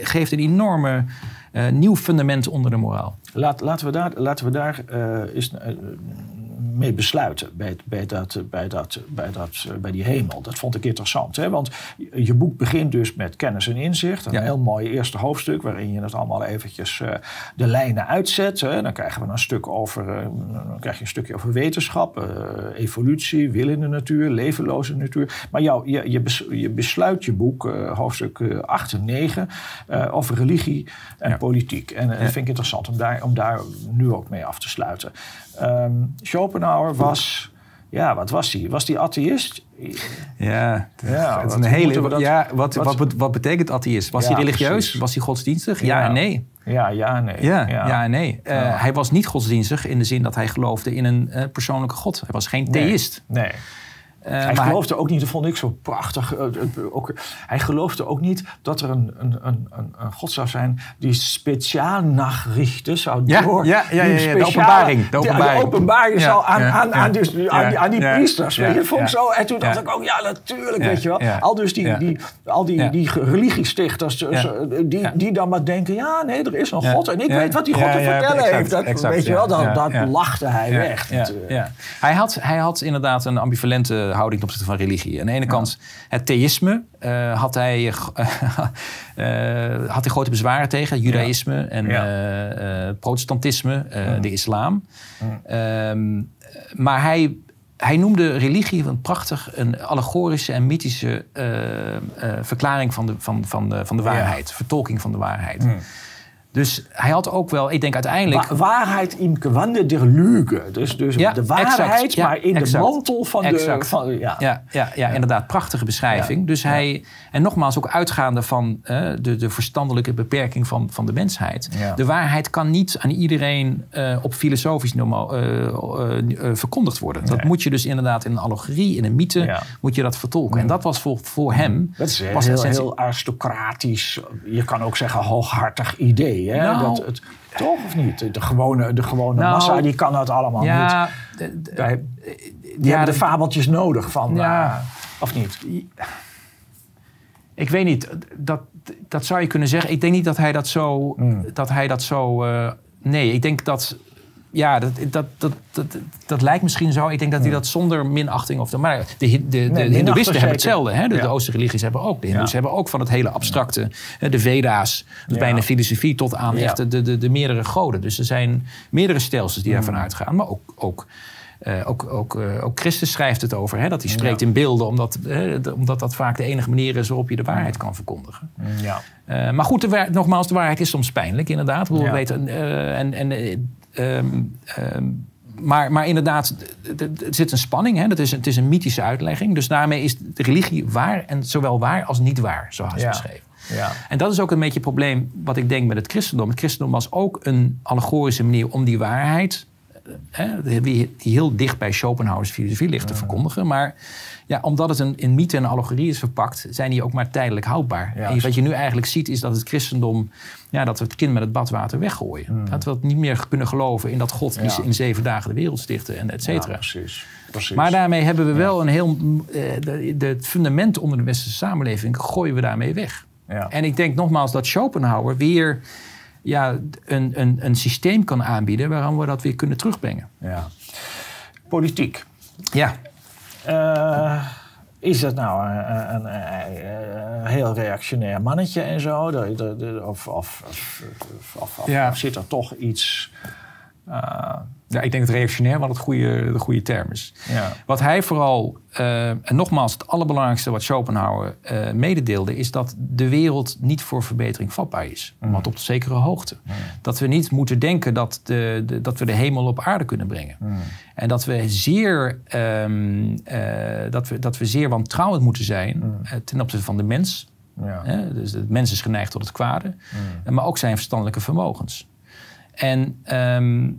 geeft een enorme nieuw fundament onder de moraal. Laat, laten we daar, laten we daar eens mee besluiten bij, bij, dat, bij, dat, bij, dat, bij die hemel. Dat vond ik interessant. Hè? Want je boek begint dus met kennis en inzicht. Een Ja. heel mooi eerste hoofdstuk waarin je het allemaal eventjes eh, de lijnen uitzet. Hè? Dan krijgen we een stuk over, eh, dan krijg je een stukje over wetenschap, eh, evolutie, wil in de natuur, levenloze natuur. Maar jou, je, je, bes- je besluit je boek, hoofdstuk eh, 8 en 9, eh, over religie en Ja. politiek. En dat vind ik interessant om daar, om daar nu ook mee af te sluiten. Ehm, Schopenhauer was, ja, wat was hij? Was hij atheïst? Ja, Ja, het is een hele. dat- ja, wat, wat- wat, wat, betekent atheïst? Was Ja, hij religieus? precies. Was hij godsdienstig? Ja, Ja. en nee. Ja, ja, nee. Ja, ja. en nee. Eh. Hij was niet godsdienstig in de zin dat hij geloofde in een eh, persoonlijke god. Hij was geen theïst. Nee. Hij maar geloofde ook niet, dat vond ik zo prachtig. eh, het- ook, hij geloofde ook niet dat er een, een, een, een, God zou zijn die speciaal nachrichten zou Ja, door. ja, ja, ja, die ja, de openbaring, de de- openbaring. zou aan, aan, dus, aan, die, aan die priesters. weet je, vond zo. En toen dacht ik ook, ja, natuurlijk, weet je wel. Al dus die, die, al die, die religiestichters, die, die dan maar denken, ja, nee, er is een. God. En ik weet wat die God te vertellen exact, heeft. Dat, exact, weet je wel, dat, lachte hij weg. eh. Hij, had, hij had inderdaad een ambivalente houding ten opzichte van religie. Aan de ene kant het theïsme eh, had, hij, eh, had hij grote bezwaren tegen. Judaïsme en Ja. eh, protestantisme, de islam. Ehm, maar hij, hij noemde religie een prachtig, een allegorische en mythische verklaring van de, van, van de, van de waarheid. Vertolking van de waarheid. Mm. Dus hij had ook wel, ik denk uiteindelijk... Wa waarheid in gewande der Lüge. Dus, dus Ja, de waarheid, exact. Maar in de mantel van Exact. de... Van, ja. Ja, ja, ja, inderdaad, prachtige beschrijving. Dus hij, en nogmaals, ook uitgaande van eh, de, de verstandelijke beperking van, van de mensheid. De waarheid kan niet aan iedereen eh, op filosofisch normaal, eh, verkondigd worden. Dat moet je dus inderdaad in een allegorie, in een mythe, moet je dat vertolken. En dat was voor, voor hem. Dat is heel aristocratisch, je kan ook zeggen hooghartig idee. Hè? Nou. dat het, toch of niet? De gewone, de gewone Nou, massa die kan dat allemaal niet. Ja, de- Wij- Die ja, hebben de fabeltjes nodig van... Ja. eh, of niet? Ik weet niet, dat, dat zou je kunnen zeggen. Ik denk niet dat hij dat zo. Hmm. Dat hij dat zo eh, nee, ik denk dat. Ja, dat, dat, dat, dat, dat lijkt misschien zo. Ik denk dat hij dat zonder minachting of Maar de, de, de, Hindoeïsten hebben hetzelfde. Hè? De, Ja. de Oosterse religies hebben ook. De Hindoes Ja. hebben ook van het hele abstracte. De Veda's, dus bijna filosofie tot aan echt de, de, de meerdere goden. Dus er zijn meerdere stelsels die daarvan uitgaan. Maar ook. ook eh, ook, ook, eh, ook Christus schrijft het over. Hè, dat hij spreekt Ja. in beelden, omdat, de- omdat dat vaak de enige manier is waarop je de waarheid kan verkondigen. Ja. Eh, maar goed, de nogmaals, de waarheid is soms pijnlijk, inderdaad. Ja. we weten, en, en, eh, ehm, ehm, maar, maar inderdaad, er zit een spanning. Hè? Dat is, het is een mythische uitlegging. Dus daarmee is de religie waar en zowel waar als niet waar, zoals Ja. beschreven. Ja. En dat is ook een beetje het probleem wat ik denk met het christendom. Het christendom was ook een allegorische manier om die waarheid, eh, hè, die, die heel dicht bij Schopenhauers filosofie ligt, te verkondigen. Maar ja, omdat het een, in mythe en allegorie is verpakt, zijn die ook maar tijdelijk houdbaar. Ja. En wat je nu eigenlijk ziet is dat het christendom, ja, dat we het kind met het badwater weggooien. Dat we het niet meer kunnen geloven in dat God Ja. in zeven dagen de wereld stichtte en et Ja, cetera. precies. precies. Maar daarmee hebben we wel een heel. eh, het fundament onder de westerse samenleving gooien we daarmee weg. ja. En ik denk nogmaals dat Schopenhauer weer ja, een, een, een systeem kan aanbieden waarom we dat weer kunnen terugbrengen. ja. Politiek. Ja, Eh, is dat nou een, een, een- een heel reactionair mannetje en zo? De, de, de- of, of, of, of, of- Ja. of zit er toch iets... eh, ja ik denk dat reactionair wel het goede, de goede term is. ja. Wat hij vooral, eh, en nogmaals, het allerbelangrijkste wat Schopenhauer eh, mededeelde, is dat de wereld niet voor verbetering vatbaar is. Maar tot op zekere hoogte. Dat we niet moeten denken dat, de, de- dat we de hemel op aarde kunnen brengen. En dat we zeer, ehm, eh, dat we, dat we zeer wantrouwend moeten zijn eh, ten opzichte van de mens. Ja. Dus de mens is geneigd tot het kwade, maar ook zijn verstandelijke vermogens. En ehm,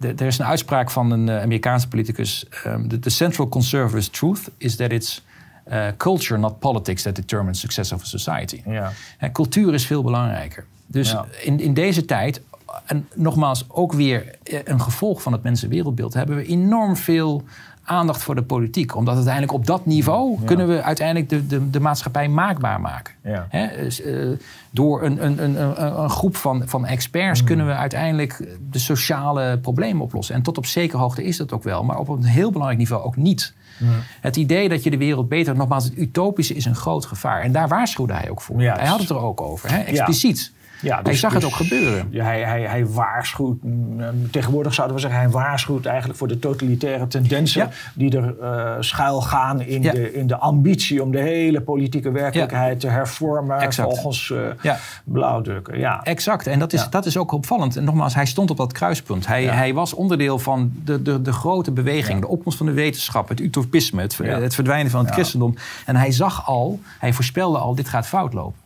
er is een uitspraak van een eh, Amerikaanse politicus: ehm, the, the central conservative truth is that it's eh, culture, not politics, that determines success of a society. Ja. En cultuur is veel belangrijker. Dus Ja. in, in deze tijd, en nogmaals ook weer eh, een gevolg van het mensenwereldbeeld, hebben we enorm veel aandacht voor de politiek. Omdat uiteindelijk op dat niveau kunnen we uiteindelijk de, de, de maatschappij maakbaar maken. Ja. Hè, dus, eh, door een, een, een, een, groep van, van experts kunnen we uiteindelijk de sociale problemen oplossen. En tot op zekere hoogte is dat ook wel, maar op een heel belangrijk niveau ook niet. Het idee dat je de wereld beter, nogmaals, het utopische is een groot gevaar. En daar waarschuwde hij ook voor. Juist. Hij had het er ook over, hè? expliciet. Ja, hij dus- zag het dus- ook gebeuren. Ja, hij, hij, hij waarschuwt, mm, tegenwoordig zouden we zeggen, hij waarschuwt eigenlijk voor de totalitaire tendensen Ja. die er eh schuil gaan in, Ja. de, in de ambitie om de hele politieke werkelijkheid te hervormen Exact. volgens eh Ja. blauwdrukken. Ja. Exact, en dat is, dat is ook opvallend. En nogmaals, hij stond op dat kruispunt. Hij, hij was onderdeel van de, de, de grote beweging, de opkomst van de wetenschap, het utopisme, het, het verdwijnen van het christendom. En hij zag al, hij voorspelde al, dit gaat fout lopen.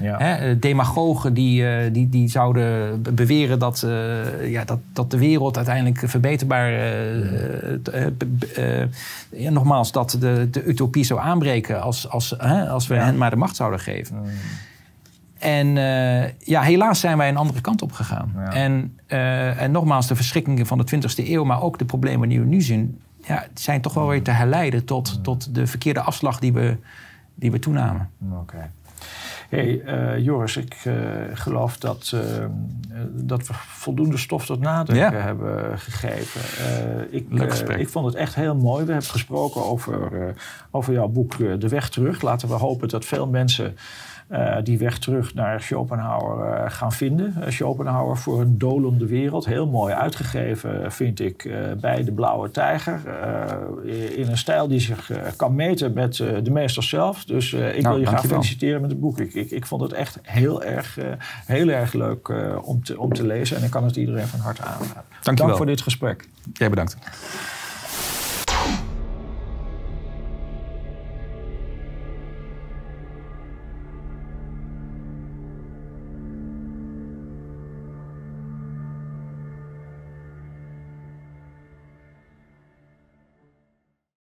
Ja. Hè, eh, demagogen die, eh, die, die zouden be- beweren dat, eh, ja, dat, dat de wereld uiteindelijk verbeterbaar... eh, ja, nogmaals, dat de, de utopie zou aanbreken als, als, hè, als we hen maar de macht zouden geven. En eh, ja, helaas zijn wij een andere kant op gegaan. Ja. En, en nogmaals, de verschrikkingen van de 20e eeuw, maar ook de problemen die we nu zien, ja, zijn toch wel weer te herleiden tot, tot de verkeerde afslag die we, die we toenamen. Oké. Hey, eh, Joris, ik eh, geloof dat, eh, dat we voldoende stof tot nadenken Ja. hebben gegeven. Ik, ik vond het echt heel mooi. We hebben gesproken over, over jouw boek De Weg Terug. Laten we hopen dat veel mensen die weg terug naar Schopenhauer gaan vinden. Schopenhauer voor een dolende wereld. Heel mooi uitgegeven, vind ik, bij De Blauwe Tijger. in een stijl die zich kan meten met de meester zelf. Dus ik nou, wil je graag feliciteren met het boek. Ik, ik, ik vond het echt heel erg, heel erg leuk om, te, om te lezen. En ik kan het iedereen van harte aanraden. Dank, Dank voor dit gesprek. Jij bedankt.